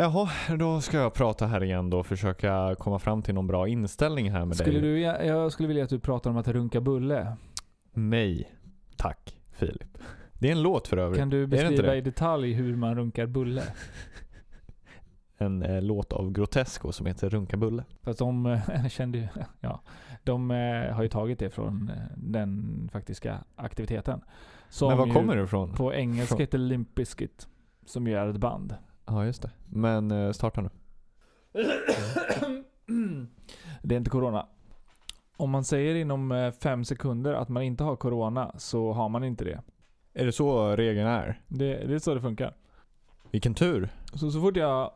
Jaha, då ska jag prata här igen då och försöka komma fram till någon bra inställning här med Skulle dig. du, jag skulle vilja att du pratar om att runka bulle. Nej, tack Filip. Det är en låt för övrigt. Kan du beskriva i detalj hur man runkar bulle? En eh, låt av Grotesco som heter Runka Bulle. Fast de eh, kände ju, ja, de eh, har ju tagit det från eh, den faktiska aktiviteten. Som Men var kommer det ifrån? På engelska Från- heter Limp Bizkit. Som ju är ett band. Ja, just det. Men eh, starta nu. Det är inte corona. Om man säger inom eh, fem sekunder att man inte har corona så har man inte det. Är det så regeln är? Det, det är så det funkar. Vilken tur. Så, så fort jag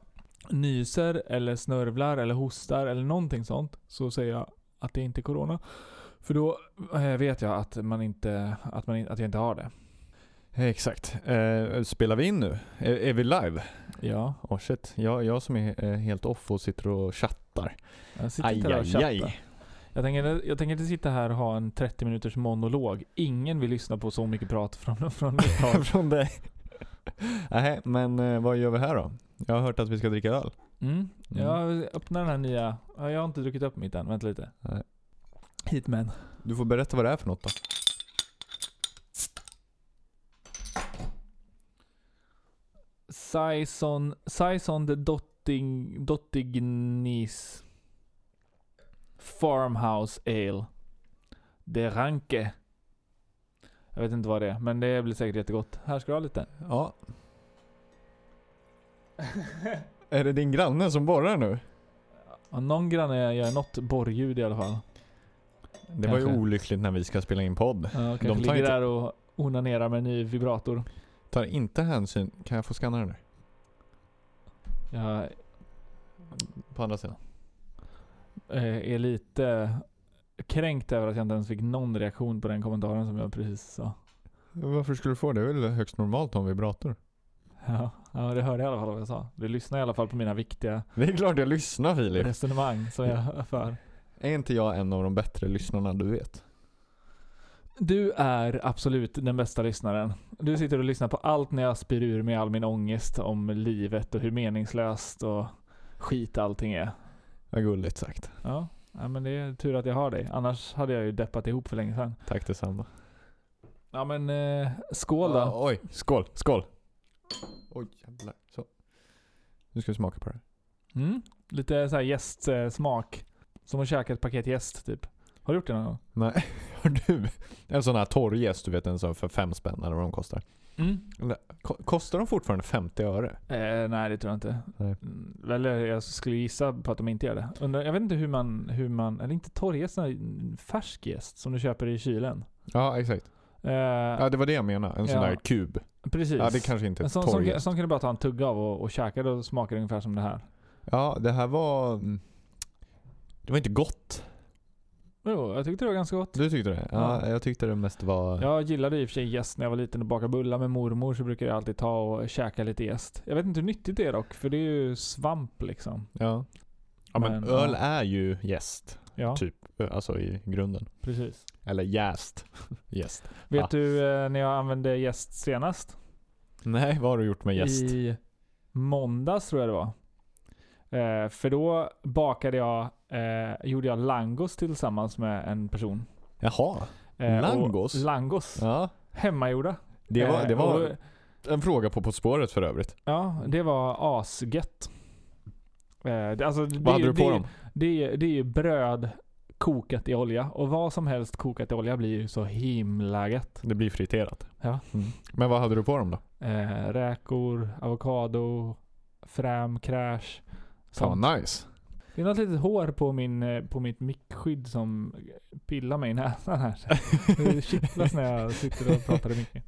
nyser eller snörvlar eller hostar eller någonting sånt så säger jag att det inte är corona. För då eh, vet jag att, man inte, att, man, att jag inte har det. Eh, Exakt. Eh, spelar vi in nu? Är, är vi live? Ja, Åh shit. Jag, jag som är eh, helt off och sitter och chattar. jag sitter Aj, där och chattar. aj. Jag tänker, jag tänker inte sitta här och ha en 30 minuters monolog. Ingen vill lyssna på så mycket prat från, från mitt håll. Från dig. Nej, men eh, vad gör vi här då? Jag har hört att vi ska dricka öl. Mm. Jag öppnar den här nya. Ja, Jag har inte druckit upp mitt än. Vänta lite. Nej. Hit med. Du får berätta vad det är för något då. Saison, Saison de Dotting, Dottignis Farmhouse Ale. De Ranke. Jag vet inte vad det är, men det blir säkert jättegott. Här ska du ha lite. Ja. är det din granne som borrar nu? Ja, någon granne gör något borrljud i alla fall. Det var ju Kanske. olyckligt när vi ska spela in podd. Ja, kanske tar ligger inte- där och onanerar med en ny vibrator. Tar inte hänsyn. Kan jag få scanna den där? Jag På andra sidan. eh, är lite kränkt över att jag inte ens fick någon reaktion på den kommentaren som jag precis sa. Varför skulle du få det? Det är väl högst normalt en vibrator? Ja, ja det hörde jag i alla fall vad jag sa. Du lyssnar i alla fall på mina viktiga Det är klart jag lyssnar Filip. resonemang som jag för. Är inte jag en av de bättre lyssnarna du vet? Du är absolut den bästa lyssnaren. Du sitter och lyssnar på allt när jag spyr ur mig all min ångest om livet och hur meningslöst och skit allting är. Vad gulligt sagt. Ja, ja men det är tur att jag har dig. Annars hade jag ju deppat ihop för länge sedan. Tack detsamma. Ja men eh, skål då. Ja, oj, skål, skål. Oj jävlar. Så. Nu ska vi smaka på det. Mm. Lite så här gästsmak. Som att käka ett paket gäst typ. Har du gjort det någon gång? Nej, har du? En sån här torrjäst, du vet en sån för fem spänn eller vad de kostar. Mm. Kostar de fortfarande 50 öre? Eh, nej det tror jag inte. Nej. Mm, Eller jag skulle gissa på att de inte gör det. Undrar, jag vet inte hur man, hur man eller inte torrjäst, färsk jäst som du köper i kylen. Ja, exakt. Eh, Ja, det var det jag menade. En sån Ja. där kub. precis. Ja, det kanske inte är en sån, sån, sån kan du bara ta en tugga av och, och käka, då smakar det ungefär som det här. Ja, det här var... mm, Det var inte gott. Jo, jag tyckte det var ganska gott. Du tyckte det? Ja, Ja. jag tyckte det mest var... Jag gillade i och för sig jäst när jag var liten och bakade bullar med mormor så brukade jag alltid ta och käka lite jäst. Jag vet inte hur nyttigt det är dock, för det är ju svamp liksom. Ja. Ja men, Men, öl ja. är ju jäst. Ja, Typ. Alltså i grunden. precis. Eller jäst. Jäst. Vet Ja. du eh, när jag använde jäst senast? Nej, vad har du gjort med jäst? I måndags tror jag det var. Eh, för då bakade jag, eh, gjorde jag langos tillsammans med en person. Jaha. Eh, Langos? Langos. Ja. Hemmagjorda. Det var, Eh, det var och- en fråga på På spåret för övrigt. Ja, det var asgött. Eh, det, alltså, det, Vad hade du på det, dem? Det, är- det är ju bröd kokat i olja. Och vad som helst kokat i olja blir ju så himla gött. Det blir friterat. Ja. Mm. Men vad hade du på dem då? Eh, räkor, avokado, främ, crash. Fan nice. Det är något litet hår på, min, eh, på mitt mickskydd som pillar mig i näsan här. Det kittlas när jag sitter och pratar i micken.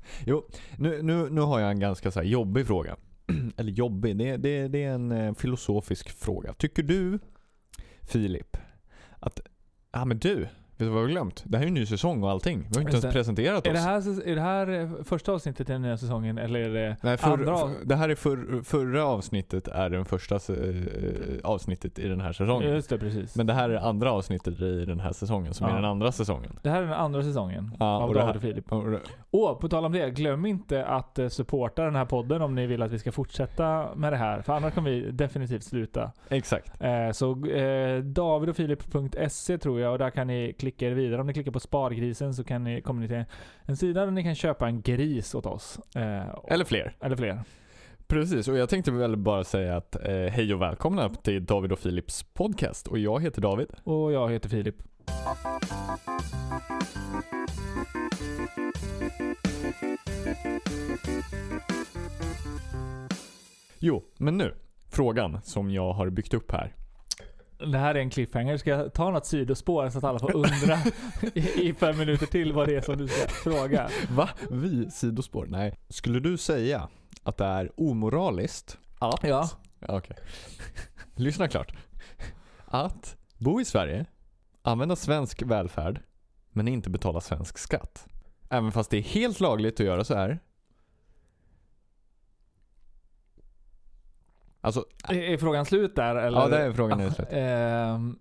Nu, nu, nu har jag en ganska så här jobbig fråga. Eller jobbig, det, det, det är en eh, filosofisk fråga. Tycker du, Filip, att, ja men du, Vet du vad vi har glömt? Det här är ju en ny säsong och allting. Vi har inte ens det. presenterat Är oss. det, här, är det här eh, första avsnittet i den nya säsongen eller är det Nej, för, andra? för, det här är för, förra avsnittet är den första eh, avsnittet i den här säsongen. Just det, precis. Men det här är andra avsnittet i den här säsongen som Ja. är den andra säsongen. Det här är den andra säsongen Ja, av och det David och Filip. Och det- Och på tal om det, glöm inte att eh, supporta den här podden om ni vill att vi ska fortsätta med det här. För annars kommer vi definitivt sluta. Exakt. Eh, så eh, davidofilip.se tror jag och där kan ni klicka er vidare. Om ni klickar på Spargrisen så kan ni, kommer ni till en sida där ni kan köpa en gris åt oss. Eh, och- Eller fler. eller fler. Precis, och jag tänkte väl bara säga att eh, hej och välkomna till David och Philips podcast. Och jag heter David. Och jag heter Filip. Jo, men nu. Frågan som jag har byggt upp här. Det här är en cliffhanger. Ska jag ta något sidospår så att alla får undra i, i fem minuter till vad det är som du ska fråga? Va? Vi? Sidospår? Nej. Skulle du säga att det är omoraliskt att... Ja. Okej. Lyssna klart. Att bo i Sverige, använda svensk välfärd, men inte betala svensk skatt. Även fast det är helt lagligt att göra så här. Alltså, Är, frågan slut där eller? ja det är frågan är slut. Ehm,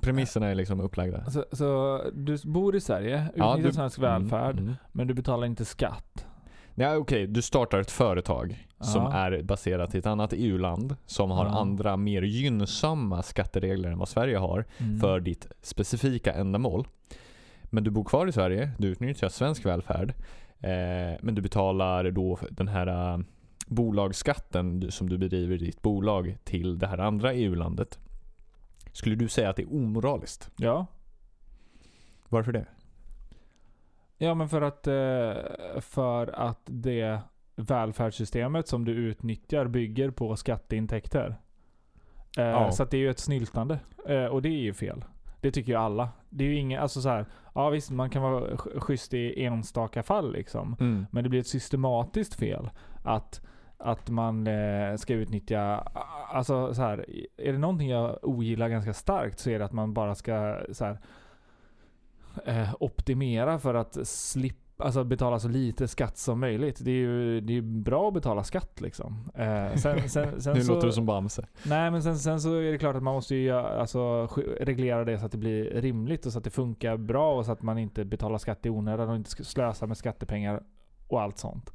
Premisserna är liksom upplagda. så, så du bor i Sverige, Ja, utnyttjar du- svensk välfärd, Mm, mm. men du betalar inte skatt. Ja, okej, du startar ett företag som Ja. är baserat i ett annat EU-land som har Ja. andra mer gynnsamma skatteregler än vad Sverige har Mm. för ditt specifika ändamål. Men du bor kvar i Sverige, du utnyttjar svensk välfärd, eh, men du betalar då den här eh, bolagsskatten som du bedriver i ditt bolag till det här andra EU-landet. Skulle du säga att det är omoraliskt? Ja. Varför det? Ja men för att, eh, för att det välfärdssystemet som du utnyttjar bygger på skatteintäkter. Eh, Ja. Så att det är ju ett snyltande. Eh, och det är ju fel. Det tycker ju alla. Det är ju inget, alltså så här, ja visst man kan vara sch- schysst i enstaka fall liksom. Mm. Men det blir ett systematiskt fel att, att man eh, ska utnyttja, alltså så här, är det någonting jag ogillar ganska starkt så är det att man bara ska så här, eh, optimera för att slippa Alltså betala så lite skatt som möjligt. Det är ju det är bra att betala skatt liksom. Eh, sen, sen, sen Nu så, låter du som Bamse. Nej men sen, sen så är det klart att man måste ju alltså, reglera det så att det blir rimligt och så att det funkar bra och så att man inte betalar skatt i onödan och inte ska slösa med skattepengar och allt sånt.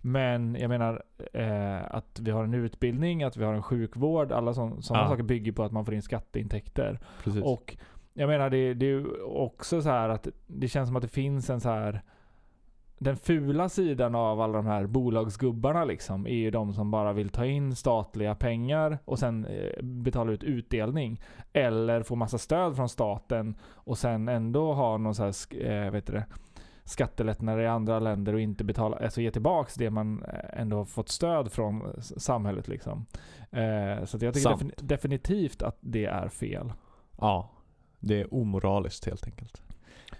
Men jag menar eh, att vi har en utbildning, att vi har en sjukvård, alla sådana Ja. saker bygger på att man får in skatteintäkter. Precis. Och jag menar det, det är ju också så här att det känns som att det finns en så här den fula sidan av alla de här bolagsgubbarna liksom är ju de som bara vill ta in statliga pengar och sen eh, betala ut utdelning. Eller få massa stöd från staten och sen ändå ha någon så här, eh, vet du det, skattelättnader i andra länder och inte betala, alltså ge tillbaks det man eh, ändå har fått stöd från samhället liksom. Eh, så jag tycker Sant. defini- definitivt att det är fel. Ja, det är omoraliskt helt enkelt.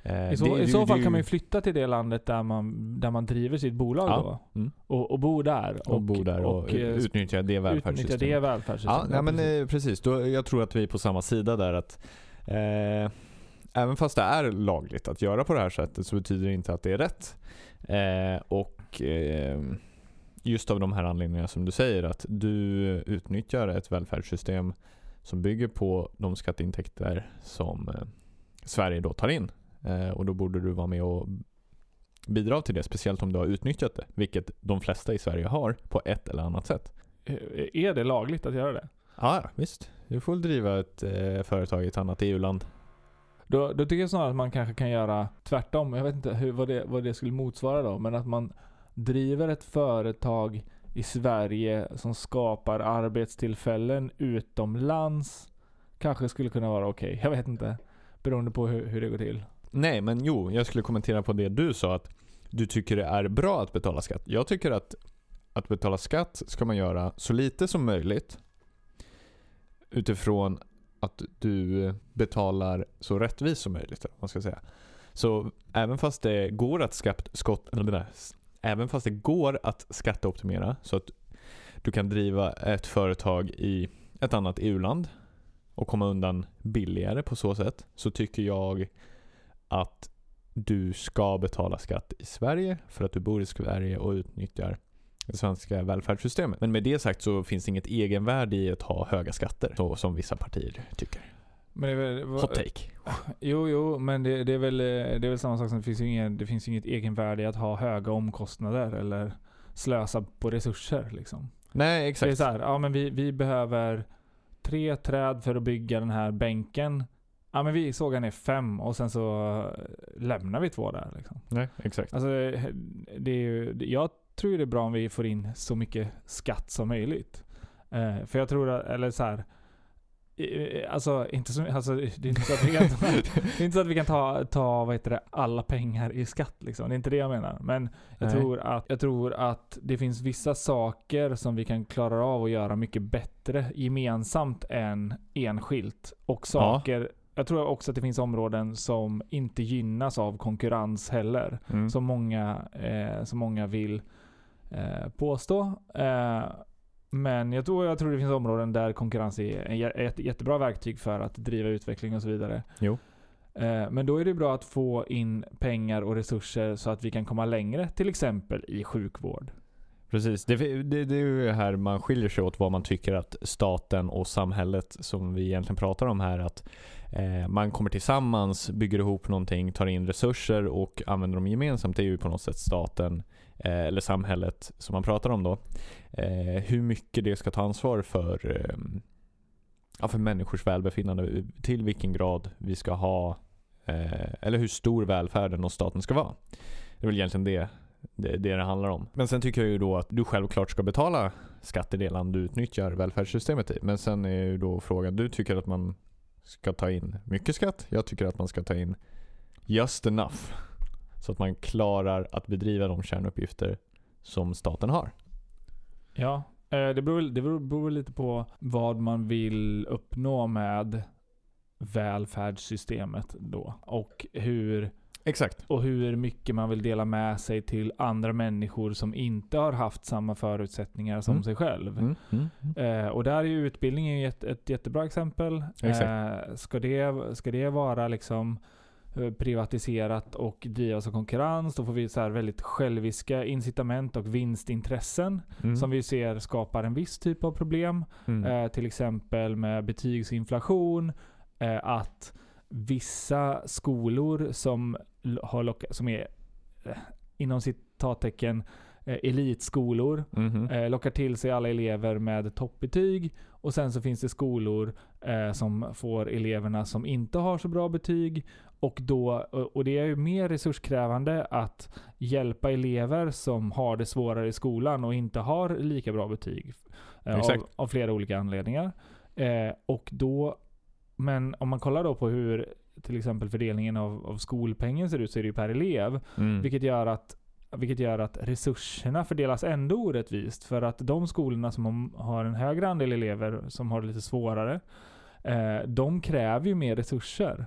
Eh, I så, det- i det- så det- fall det- kan man ju flytta till det landet där man, där man driver sitt bolag Ja. då. Mm. Och, och bo där. och, bo där och, eh, utnyttja det utnyttja välfärdssystemet. det Ja, välfärdssystemet. nej, men eh, precis. Då, jag tror att vi är på samma sida där. att eh, Även fast det är lagligt att göra på det här sättet så betyder det inte att det är rätt. Eh, och eh, just av de här anledningarna som du säger att du utnyttjar ett välfärdssystem som bygger på de skatteintäkter som eh, Sverige då tar in. Eh, och då borde du vara med och bidra till det, speciellt om du har utnyttjat det, vilket de flesta i Sverige har på ett eller annat sätt. Eh, Är det lagligt att göra det? Ja, visst. Du får driva ett eh, företag i ett annat EU-land. Då, då tycker jag snarare att man kanske kan göra tvärtom. Jag vet inte hur, vad, det, vad det skulle motsvara då. Men att man driver ett företag i Sverige som skapar arbetstillfällen utomlands. Kanske skulle kunna vara okej. Jag vet inte. Beroende på hur, hur det går till. Nej, men jo, jag skulle kommentera på det du sa att du tycker det är bra att betala skatt. Jag tycker att att betala skatt ska man göra så lite som möjligt utifrån att du betalar så rättvist som möjligt. Man ska säga. Så även fast det går att skatt, skott, eller även fast det går att skatteoptimera så att du kan driva ett företag i ett annat EU-land och komma undan billigare på så sätt så tycker jag att du ska betala skatt i Sverige för att du bor i Sverige och utnyttjar det svenska välfärdssystemet. Men med det sagt så finns det inget egenvärde i att ha höga skatter, så som vissa partier tycker. Men det är väl, Hot take. Jo, jo, men det, det, är väl, det är väl samma sak som det finns ju ingen, det finns inget egenvärde i att ha höga omkostnader eller slösa på resurser liksom. Nej, Det är exakt. så här, ja men vi, vi behöver tre träd för att bygga den här bänken. Ja men vi sågar ner fem och sen så eh, lämnar vi två där liksom. Nej, exakt. Alltså det är ju, jag tror det är bra om vi får in så mycket skatt som möjligt. Eh, för jag tror att, eller så här. Alltså, inte så, alltså det är inte så att vi kan ta, det är inte så att vi kan ta, ta vad heter det, alla pengar i skatt liksom. Det är inte det jag menar. Men jag Nej. tror, att, jag tror att det finns vissa saker som vi kan klara av att göra mycket bättre gemensamt än enskilt. Och saker, jag tror också att det finns områden som inte gynnas av konkurrens heller. Mm. Som många, eh, som många vill eh, påstå. Eh, men jag tror, jag tror det finns områden där konkurrens är ett jättebra verktyg för att driva utveckling och så vidare. Jo. Eh, men då är det bra att få in pengar och resurser så att vi kan komma längre. Till exempel i sjukvård. Precis, det, det, det är ju här man skiljer sig åt vad man tycker att staten och samhället som vi egentligen pratar om här att Eh, man kommer tillsammans, bygger ihop någonting, tar in resurser och använder dem gemensamt. Det är ju på något sätt staten eh, eller samhället som man pratar om då. Eh, hur mycket det ska ta ansvar för, eh, ja, för människors välbefinnande, till vilken grad vi ska ha eh, eller hur stor välfärden och staten ska vara. Det är väl egentligen det det det det handlar om. Men sen tycker jag ju då att du självklart ska betala skatt i det land du utnyttjar välfärdssystemet i. Men sen är ju då frågan, du tycker att man ska ta in mycket skatt. Jag tycker att man ska ta in just enough. Så att man klarar att bedriva de kärnuppgifter som staten har. Ja, eh, det beror, det beror lite på vad man vill uppnå med välfärdssystemet då. Och hur Exakt. och hur mycket man vill dela med sig till andra människor som inte har haft samma förutsättningar som Mm. sig själv. Mm, mm, mm. Eh, och där är ju utbildning ett, ett jättebra exempel. Exakt. Eh, ska, det, ska det vara liksom eh, privatiserat och drivas av konkurrens, då får vi så här väldigt själviska incitament och vinstintressen Mm. som vi ser skapar en viss typ av problem. Mm. Eh, till exempel med betygsinflation. Eh, att vissa skolor som, har locka, som är eh, inom citattecken eh, elitskolor Mhm. eh, lockar till sig alla elever med toppbetyg. Och sen så finns det skolor eh, som får eleverna som inte har så bra betyg. Och, då, och det är ju mer resurskrävande att hjälpa elever som har det svårare i skolan och inte har lika bra betyg. Eh, av, av flera olika anledningar. Eh, och då, men om man kollar då på hur till exempel fördelningen av, av skolpengen ser ut så är det ju per elev. Mm. Vilket gör att vilket gör att resurserna fördelas ändå orättvist. För att de skolorna som har- en högre andel elever som har det lite svårare, eh, de kräver ju mer resurser.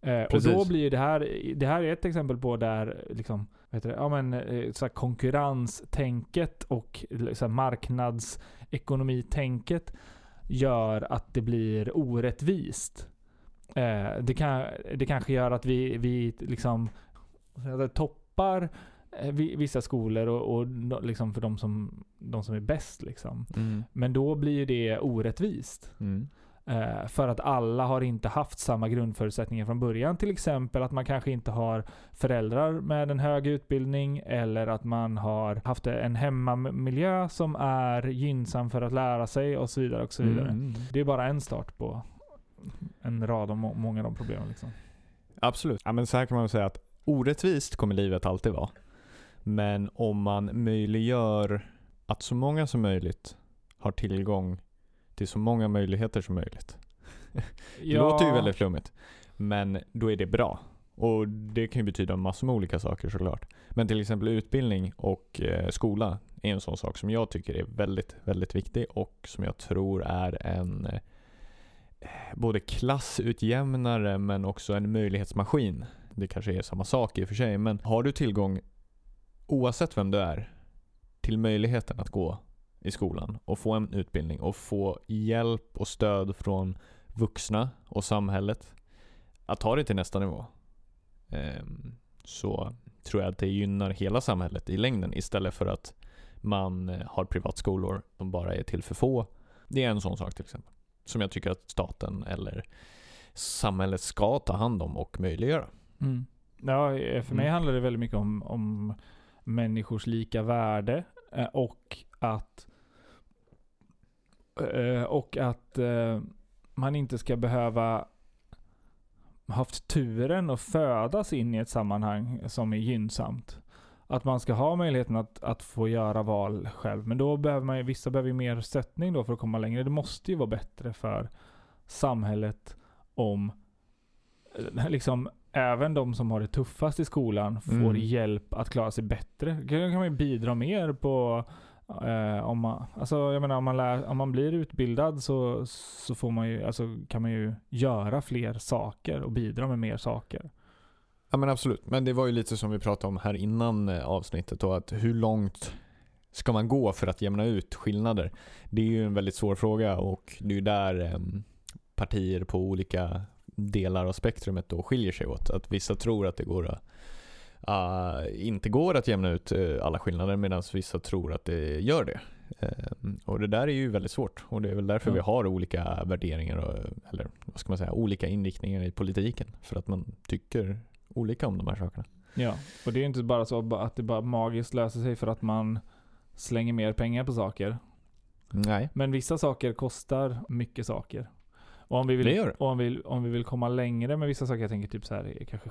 Eh, och då blir det här, det här är ett exempel på där liksom, heter det, ja, men, eh, så konkurrenstänket och så här marknadsekonomitänket gör att det blir orättvist. Eh, det, kan, det kanske gör att vi, vi liksom toppar eh, vi- vissa skolor och, och liksom för de som, de som är bäst. Liksom. Mm. Men då blir ju det orättvist. Mm. Eh, för att alla har inte haft samma grundförutsättningar från början. Till exempel att man kanske inte har föräldrar med en hög utbildning eller att man har haft en hemmamiljö som är gynnsam för att lära sig och så vidare. Och så vidare. Mm. Det är bara en start på en rad av må- många av de problemen. Liksom. Absolut. Ja, men så här kan man säga att orättvist kommer livet alltid vara. Men om man möjliggör att så många som möjligt har tillgång till så många möjligheter som möjligt. Det låter ju väldigt flummigt. Men då är det bra. Och det kan ju betyda massor med olika saker såklart. Men till exempel utbildning och eh, skola är en sån sak som jag tycker är väldigt, väldigt viktig och som jag tror är en eh, både klassutjämnare men också en möjlighetsmaskin. Det kanske är samma sak i och för sig, men har du tillgång oavsett vem du är till möjligheten att gå i skolan och få en utbildning och få hjälp och stöd från vuxna och samhället att ta det till nästa nivå. Ehm, så tror jag att det gynnar hela samhället i längden istället för att man eh, har privatskolor som bara är till för få. Det är en sån sak till exempel. Som jag tycker att staten eller samhället ska ta hand om och möjliggöra. Mm. Ja, eh, för mig Mm. handlar det väldigt mycket om, om människors lika värde eh, och att och att eh, man inte ska behöva haft turen att födas in i ett sammanhang som är gynnsamt. Att man ska ha möjligheten att, att få göra val själv. Men då behöver man ju, vissa behöver ju mer stöttning då för att komma längre. Det måste ju vara bättre för samhället om eh, liksom även de som har det tuffast i skolan får Mm. hjälp att klara sig bättre. Då kan man ju bidra mer på eh, om man, alltså jag menar om man, lär, om man blir utbildad så, så får man ju, alltså kan man ju göra fler saker och bidra med mer saker. Ja men absolut. Men det var ju lite som vi pratade om här innan eh, avsnittet då, att hur långt ska man gå för att jämna ut skillnader? Det är ju en väldigt svår fråga och det är ju där ehm, partier på olika delar av spektrumet då skiljer sig åt. Att vissa tror att det går att, ah, inte går att jämna ut eh, alla skillnader medan vissa tror att det gör det. Em, och det där är ju väldigt svårt och det är väl därför Ja. vi har olika värderingar och, eller vad ska man säga, olika inriktningar i politiken. För att man tycker olika om de här sakerna. Ja, och det är inte bara så att det bara magiskt löser sig för att man slänger mer pengar på saker. Nej. Men vissa saker kostar mycket saker. Och om vi vill, Det gör det. och om vi, om vi vill komma längre med vissa saker, jag tänker typ så här, kanske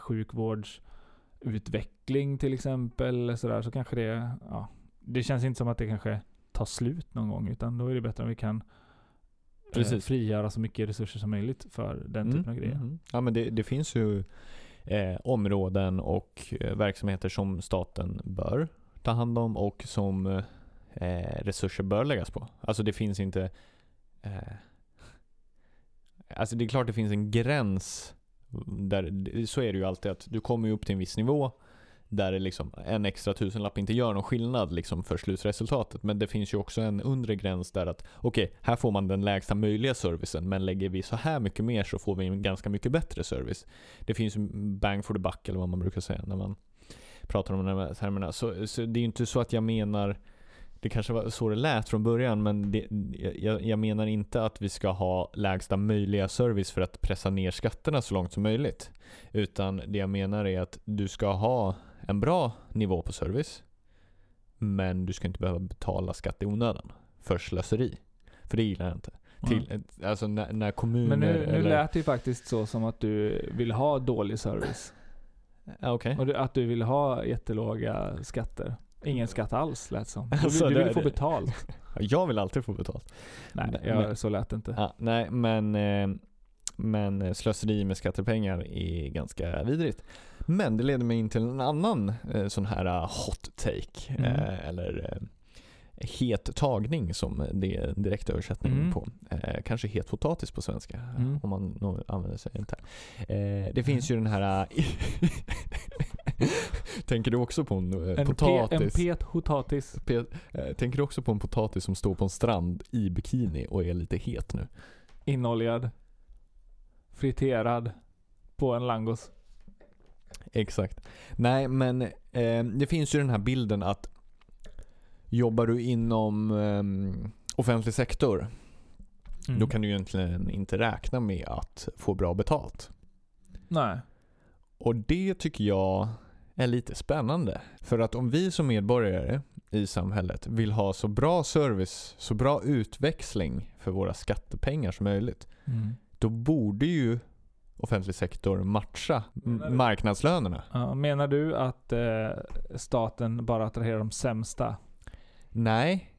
sjukvårdsutveckling till exempel, eller så, där, så kanske det, ja, det känns inte som att det kanske tar slut någon gång, utan då är det bättre om vi kan eh, Precis. frigöra så mycket resurser som möjligt för den typen av grejer. mm. Ja men det, det finns ju eh, områden och eh, verksamheter som staten bör ta hand om och som eh, resurser bör läggas på. Alltså det finns inte eh, Alltså det är klart det finns en gräns där, så är det ju alltid att du kommer upp till en viss nivå där liksom en extra tusenlapp inte gör någon skillnad liksom för slutresultatet. Men det finns ju också en undre gräns där att okej, här får man den lägsta möjliga servicen men lägger vi så här mycket mer så får vi en ganska mycket bättre service. Det finns ju bang for the buck eller vad man brukar säga när man pratar om de här termerna. Så, så det är ju inte så att jag menar det kanske var så det lät från början men det, jag, jag menar inte att vi ska ha lägsta möjliga service för att pressa ner skatterna så långt som möjligt. Utan det jag menar är att du ska ha en bra nivå på service. Men du ska inte behöva betala skatt i onödan för slöseri. För det gillar jag inte. Till, alltså när, när kommuner Men nu, nu eller... lät det ju faktiskt så som att du vill ha dålig service. Okej. Och att du vill ha jättelåga skatter. Ingen skatt alls lät som. Du, Alltså, du det- vill få betalt. Jag vill alltid få betalt. Nej, Men- jag, så lät det inte. Ja, nej, men, eh, men slöseri med skattepengar är ganska vidrigt. Men det leder mig in till en annan eh, sån här eh, hot take. Mm. Eh, eller eh, het tagning som det är direkt översättning Mm. på. Eh, kanske het potatis på svenska. Mm. Om man använder sig av det. här. Eh, det finns ju den här... Tänker du också på en, eh, En, pe, potatis? en pet hotatis. Pe- eh, tänker du också på en potatis som står på en strand i bikini och är lite het nu? Inoljad. Friterad. På en langos. Exakt. Nej, men eh, det finns ju den här bilden att jobbar du inom eh, offentlig sektor, Mm. då kan du egentligen inte räkna med att få bra betalt. Nej. Och det tycker jag är lite spännande. För att om vi som medborgare i samhället vill ha så bra service, så bra utväxling för våra skattepengar som möjligt, Mm. då borde ju offentlig sektor matcha marknadslönerna. Ja, menar du att eh, staten bara attraherar de sämsta? Nej,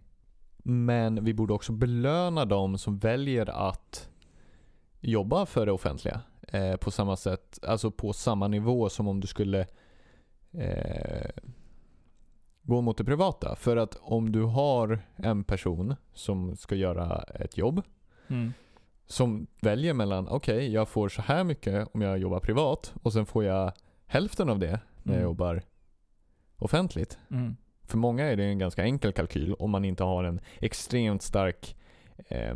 men vi borde också belöna de som väljer att jobba för det offentliga. Eh, på samma sätt, alltså på samma nivå som om du skulle eh, gå mot det privata. För att om du har en person som ska göra ett jobb Mm. som väljer mellan, okej jag får så här mycket om jag jobbar privat och sen får jag hälften av det när jag Mm. jobbar offentligt. Mm. För många är det en ganska enkel kalkyl om man inte har en extremt stark eh,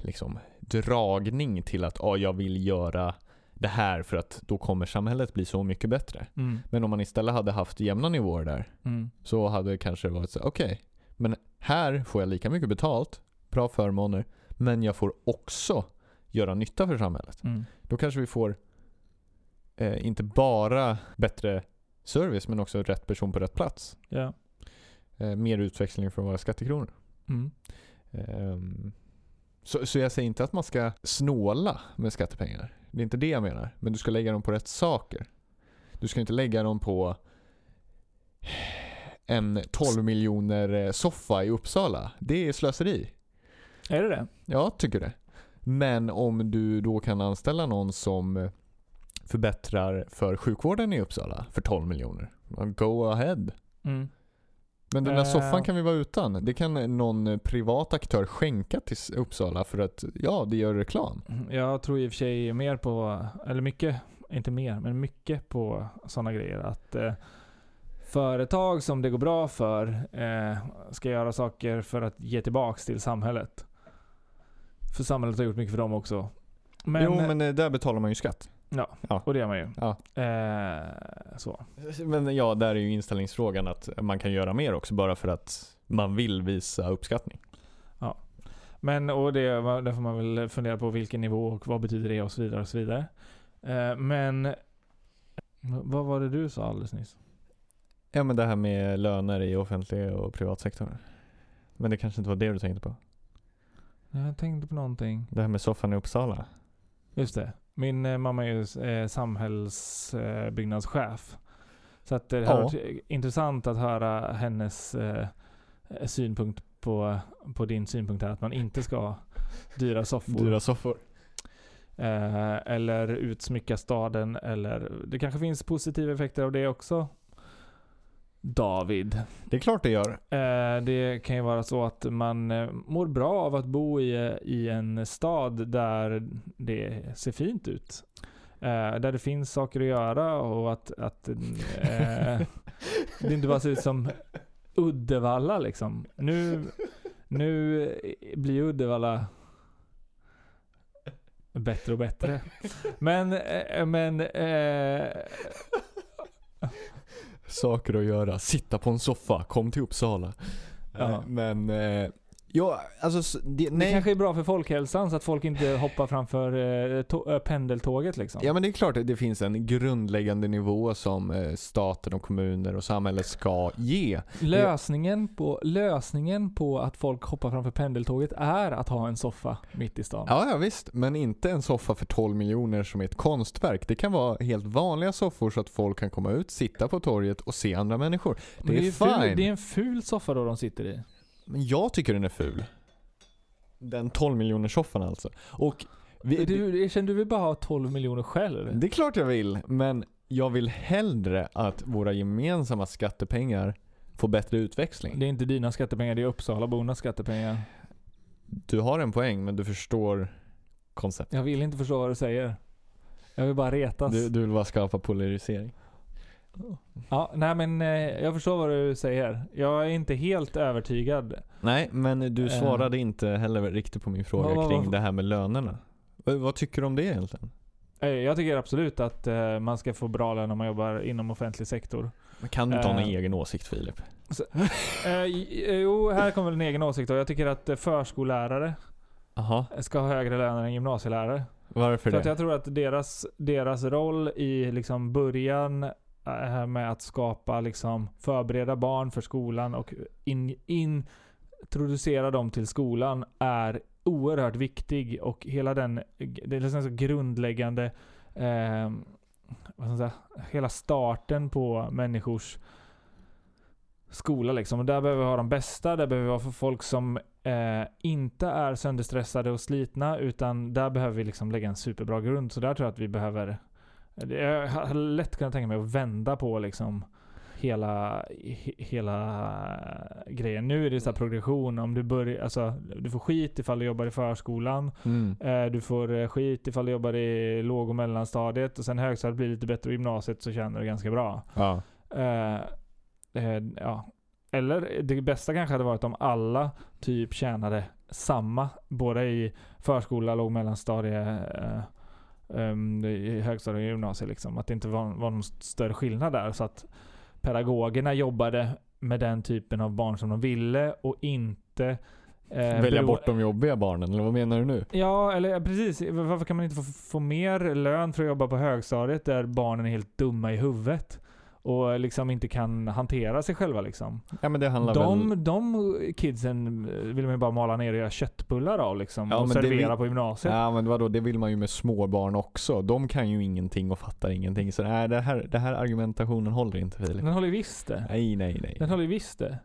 liksom, dragning till att ah, jag vill göra det här för att då kommer samhället bli så mycket bättre. Mm. Men om man istället hade haft jämna nivåer där Mm. så hade det kanske varit så okej, men här får jag lika mycket betalt, bra förmåner, men jag får också göra nytta för samhället. Mm. Då kanske vi får eh, inte bara bättre service men också rätt person på rätt plats. Ja. Eh, mer utväxling från våra skattekronor. Ehm, så, så jag säger inte att man ska snåla med skattepengar. Det är inte det jag menar. Men du ska lägga dem på rätt saker. Du ska inte lägga dem på en 12 miljoner eh, soffa i Uppsala. Det är slöseri. Är det det? Jag tycker det. Men om du då kan anställa någon som eh, förbättrar för sjukvården i Uppsala för 12 miljoner. Go ahead. Mm. Men den där Eh. soffan kan vi vara utan. Det kan någon privat aktör skänka till Uppsala för att, ja, det gör reklam. Jag tror i och för sig mer på, eller mycket, inte mer, men mycket på sådana grejer. Att eh, företag som det går bra för eh, ska göra saker för att ge tillbaks till samhället. För samhället har gjort mycket för dem också. Men, jo, men eh, där betalar man ju skatt. Ja, Ja. och det gör man ju. Ja. Eh, så. Men ja, där är ju inställningsfrågan att man kan göra mer också bara för att man vill visa uppskattning. Men och det, där får man väl fundera på vilken nivå och vad betyder det och så vidare och så vidare. Eh, men vad var det du sa alldeles nyss? Ja men det här med löner i offentlig och privatsektor. Men det kanske inte var det du tänkte på? Jag tänkte på någonting. Det här med soffan i Uppsala? Just det. Min eh, mamma är ju eh, samhällsbyggnadschef. Så att det Ja. har varit intressant att höra hennes eh, synpunkt på, på din synpunkt här. Att man inte ska ha dyra soffor. Dyra soffor. Eh, eller utsmycka staden. Eller det kanske finns positiva effekter av det också. David. Det är klart det gör. Eh, det kan ju vara så att man eh, mår bra av att bo i, i en stad där det ser fint ut. Eh, där det finns saker att göra och att, att eh, det inte bara ser ut som Uddevalla liksom. Nu, nu blir Uddevalla bättre och bättre. Men, eh, men eh, Saker att göra. Sitta på en soffa. Kom till Uppsala. Ja. Eh, Men, eh, ja alltså det, det nej. kanske är bra för folkhälsan så att folk inte hoppar framför eh, pendeltåget liksom. Ja men det är klart att det finns en grundläggande nivå som eh, staten och kommuner och samhället ska ge. Lösningen på, lösningen på att folk hoppar framför pendeltåget är att ha en soffa mitt i stan. Ja, ja visst, men inte en soffa för 12 miljoner som är ett konstverk. Det kan vara helt vanliga soffor så att folk kan komma ut, sitta på torget och se andra människor. Det är ju fine. Ful, det är en ful soffa då de sitter i. Men jag tycker den är ful. Den 12 miljoner soffan alltså. Och vi, Du, känner du vill bara ha 12 miljoner själv? det är klart jag vill, men jag vill hellre att våra gemensamma skattepengar får bättre utväxling. Det är inte dina skattepengar, det är Uppsalabornas skattepengar. Du har en poäng, men du förstår konceptet. Jag vill inte förstå vad du säger. Jag vill bara retas. Du, du vill bara skapa polarisering. Ja, nej men eh, jag förstår vad du säger. Jag är inte helt övertygad. Nej, men du Eh. svarade inte heller riktigt på min fråga Vad- kring vad- det här med lönerna. Vad, vad tycker du om det egentligen? Eh, Jag tycker absolut att eh, man ska få bra lön om man jobbar inom offentlig sektor. Men kan du inte ha någon Eh. egen åsikt Filip? Eh, jo, här kommer en egen åsikt då. Jag tycker att eh, förskollärare Jaha, ska ha högre löner än gymnasielärare. varför För att det? jag tror att deras, deras roll i liksom början Eh, med att skapa, liksom, förbereda barn för skolan och in, introducera dem till skolan är oerhört viktig. Och hela den, det är liksom så grundläggande, eh, vad ska man säga, hela starten på människors skola liksom. Och där behöver vi ha de bästa, där behöver vi ha folk som eh, inte är sönderstressade och slitna, utan där behöver vi liksom lägga en superbra grund. Så där tror jag att vi behöver, jag har lätt kunnat tänka mig att vända på liksom hela, he, hela grejen. Nu är det så här progression. Om du börjar, alltså, du får skit ifall du jobbar i förskolan. Mm. Eh, Du får eh, skit ifall du jobbar i låg och mellanstadiet. Och sen högstadiet blir lite bättre och gymnasiet så känner du ganska bra. Ja. Eh, eh, ja. Eller det bästa kanske hade varit om alla typ tjänade samma. Både i förskola, låg mellanstadie, eh, um, i högstadie och gymnasiet. Liksom. Att det inte var, var någon större skillnad där. Så att pedagogerna jobbade med den typen av barn som de ville och inte Eh, Välja bort de jobbiga barnen, eller vad menar du nu? Ja, eller precis. Varför kan man inte få, få mer lön för att jobba på högstadiet där barnen är helt dumma i huvudet? Och liksom inte kan hantera sig själva liksom. Ja, men det handlar de, väl... de kidsen vill man ju bara mala ner och göra köttbullar av liksom. Ja, och servera vill... på gymnasiet. Ja men vadå, det vill man ju med små barn också. De kan ju ingenting och fattar ingenting. Så nej, det här, det här argumentationen håller inte Filip. Den håller visst det. Nej, nej, nej. Den håller ju visst det.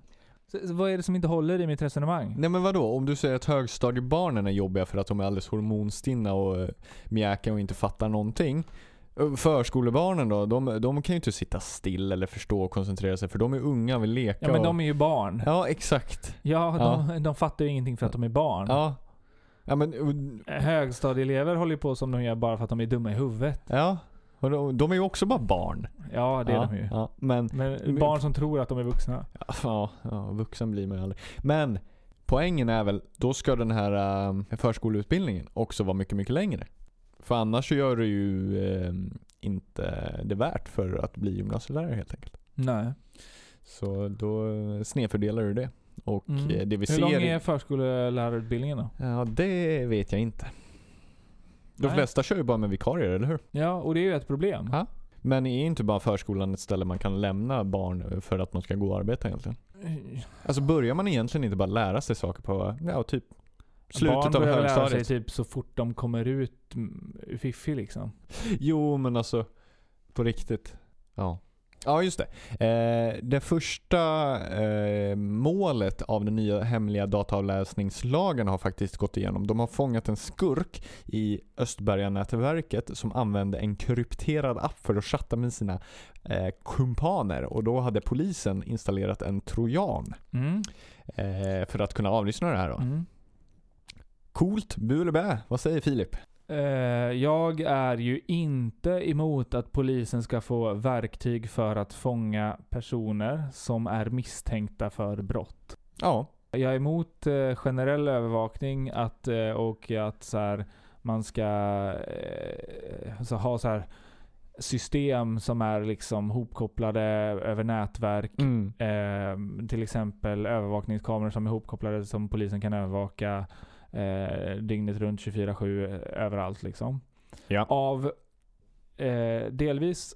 Så, vad är det som inte håller i mitt resonemang? Nej men vadå? Om du säger att högstadiebarnen är jobbiga för att de är alldeles hormonstinna och uh, mjäka och inte fattar någonting. Förskolebarnen då, de, de kan ju inte sitta still eller förstå och koncentrera sig för de är unga och vill leka. Ja men och... de är ju barn. Ja exakt. Ja, de, ja. de fattar ju ingenting för att de är barn. Ja. ja men, Högstadieelever håller ju på som de gör bara för att de är dumma i huvudet. Ja. Och de, de är ju också bara barn. Ja, det är ja, de ju. Ja, men, men barn som tror att de är vuxna. Ja, ja, vuxen blir man ju aldrig. Men poängen är väl, då ska den här äh, förskoleutbildningen också vara mycket, mycket längre. För annars så gör det ju äh, inte det värt för att bli gymnasielärare helt enkelt. Nej. Så då snedfördelar du det. Och mm. Eh, det vi Hur lång är förskollärarutbildningen då? Ja, det vet jag inte. De Nej. flesta kör ju bara med vikarier, eller hur? Ja, och det är ju ett problem. Ha? Men är inte bara förskolan ett ställe man kan lämna barn för att man ska gå och arbeta egentligen? Alltså börjar man egentligen inte bara lära sig saker på, ja typ slutet barn av högstadiet? Barn sig typ så fort de kommer ut fiffi liksom. Jo men alltså, på riktigt. Ja. Ja, just det. Eh, det första eh, målet av den nya hemliga dataavläsningslagen har faktiskt gått igenom. De har fångat en skurk i Östberga-nätverket som använde en krypterad app för att chatta med sina eh, kumpaner. Och då hade polisen installerat en trojan mm. eh, för att kunna avlyssna det här. Då. Mm. Coolt, bu eller bä? Vad säger Filip? Eh, jag är ju inte emot att polisen ska få verktyg för att fånga personer som är misstänkta för brott. Ja. Jag är emot eh, generell övervakning att, eh, och att så här, man ska så ha så här system som är liksom hopkopplade över nätverk. Mm. Eh, till exempel övervakningskameror som är hopkopplade som polisen kan övervaka eh, dygnet runt 24-7 eh, överallt liksom. Ja. Av eh, delvis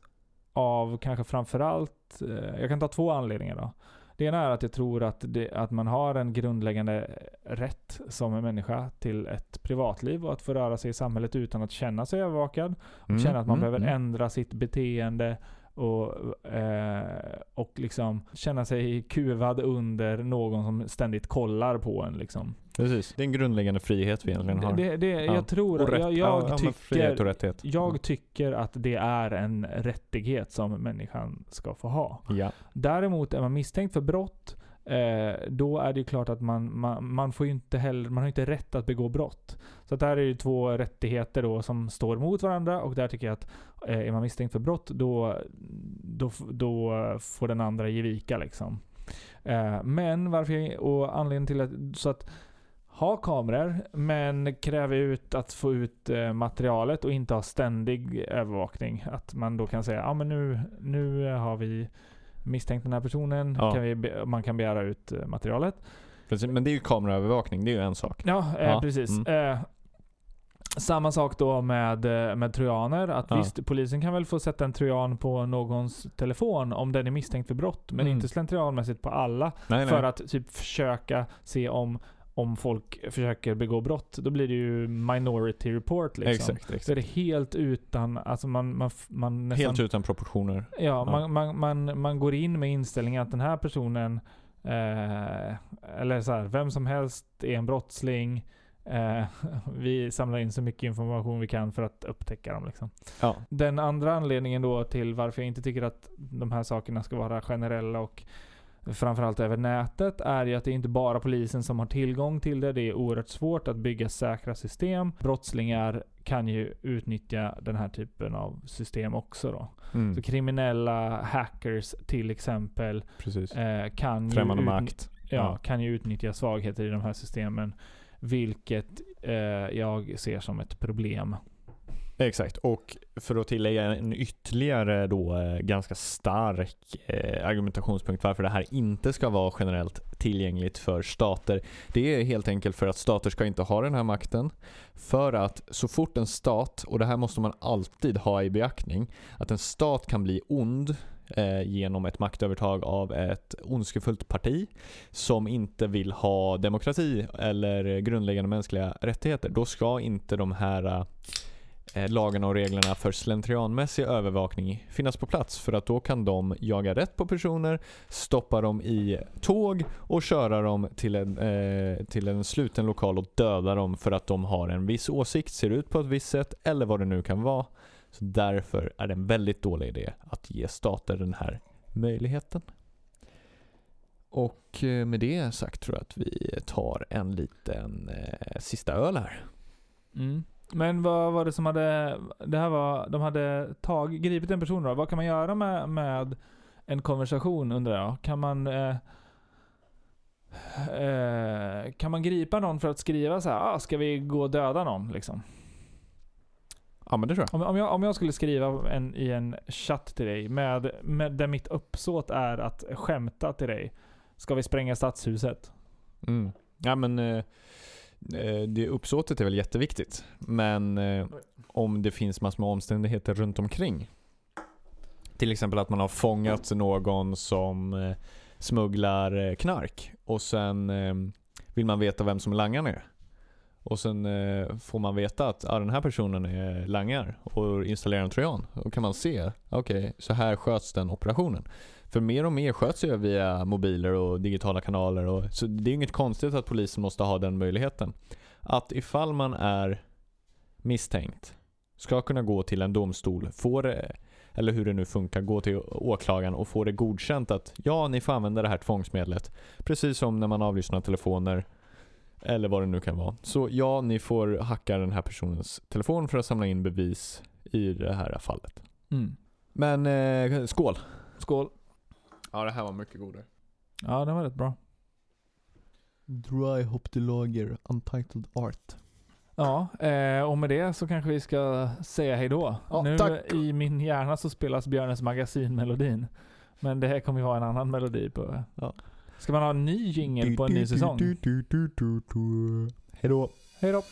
av kanske framförallt, eh, jag kan ta två anledningar då. Det ena är att jag tror att, det, att man har en grundläggande rätt som en människa till ett privatliv och att få röra sig i samhället utan att känna sig övervakad. Och mm, känna att man mm, behöver mm. ändra sitt beteende och, eh, och liksom känna sig kuvad under någon som ständigt kollar på en. Liksom. Precis. Det är en grundläggande frihet vi egentligen har. Det, det, ja. Jag tror, rätt, jag, jag ja, tycker, jag tycker att det är en rättighet som människan ska få ha. Ja. Däremot är man misstänkt för brott Eh, då är det ju klart att man, man, man får inte heller, man har inte rätt att begå brott. Så att där är det två rättigheter då som står mot varandra och där tycker jag att eh, är man misstänkt för brott då, då, då får den andra ge vika liksom. Eh, men varför jag, och anledningen till att, så att ha kameror, men kräva ut att få ut eh, materialet och inte ha ständig övervakning. Att man då kan säga, ja men nu, nu har vi misstänkt den här personen. Ja. Kan vi, man kan begära ut eh, materialet. Precis, men det är ju kameraövervakning, det är ju en sak. Ja, eh, ja. precis. Mm. Eh, samma sak då med, eh, med trojaner. Att ja. visst, polisen kan väl få sätta en trojan på någons telefon om den är misstänkt för brott. Men mm. inte slentrianmässigt på alla. Nej, för nej. att typ försöka se om om folk försöker begå brott, då blir det ju minority report liksom. Exakt, exakt. Så är det helt utan, alltså man, man, man nästan, Helt utan proportioner. Ja, ja. Man, man, man, man går in med inställningen att den här personen, eh, eller så här, vem som helst är en brottsling. Eh, vi samlar in så mycket information vi kan för att upptäcka dem. Liksom. Ja. Den andra anledningen då till varför jag inte tycker att de här sakerna ska vara generella och framförallt över nätet är ju att det inte bara polisen som har tillgång till det. Det är oerhört svårt att bygga säkra system. Brottslingar kan ju utnyttja den här typen av system också då. Mm. Så kriminella hackers till exempel eh, kan, ju Främmande utny- makt. ja, Ja. kan ju utnyttja svagheter i de här systemen. Vilket eh, jag ser som ett problem. Exakt, och för att tillägga en ytterligare då eh, ganska stark eh, argumentationspunkt varför det här inte ska vara generellt tillgängligt för stater. Det är helt enkelt för att stater ska inte ha den här makten. För att så fort en stat, och det här måste man alltid ha i beaktning, att en stat kan bli ond eh, genom ett maktövertag av ett ondskefullt parti som inte vill ha demokrati eller grundläggande mänskliga rättigheter. Då ska inte de här Eh, lagarna och reglerna för slentrianmässig övervakning finnas på plats för att då kan de jaga rätt på personer, stoppa dem i tåg och köra dem till en, eh, till en sluten lokal och döda dem för att de har en viss åsikt, ser ut på ett visst sätt eller vad det nu kan vara. Så därför är det en väldigt dålig idé att ge stater den här möjligheten. Och eh, med det sagt tror jag att vi tar en liten eh, sista öl här. Mm. Men vad var det som hade... Det här var... De hade tag, gripit en person då. Vad kan man göra med, med en konversation undrar jag? Kan man... Eh, eh, kan man gripa någon för att skriva så här, ah, ska vi gå och döda någon liksom? Ja men det tror jag. Om, om, jag, om jag skulle skriva en, i en chatt till dig med, med där mitt uppsåt är att skämta till dig. Ska vi spränga stadshuset? Mm. Ja men eh, det uppsåtet är väl jätteviktigt. Men eh, om det finns massor med omständigheter runt omkring. Till exempel att man har fångat någon som eh, smugglar eh, knark och sen eh, vill man veta vem som langaren är. Och sen eh, får man veta att ah, den här personen är langar och installerar en trojan. Då kan man se, okej, så här sköts den operationen. För mer och mer sköts ju via mobiler och digitala kanaler. Och, så det är inget konstigt att polisen måste ha den möjligheten. Att ifall man är misstänkt ska kunna gå till en domstol, få det, eller hur det nu funkar, gå till åklagaren och få det godkänt att ja, ni får använda det här tvångsmedlet. Precis som när man avlyssnar telefoner eller vad det nu kan vara. Så ja, ni får hacka den här personens telefon för att samla in bevis i det här fallet. Mm. Men eh, skål! Skål. Ja, det här var mycket godare. Ja, den var rätt bra. Dry Hop the Lager Untitled Art. Ja, eh, och med det så kanske vi ska säga hejdå. Ja, nu tack. i min hjärna så spelas Björnes magasin-melodin. Men det här kommer ju ha en annan melodi på. Ja. Ska man ha en ny jingel på en ny säsong? Hejdå. Hejdå.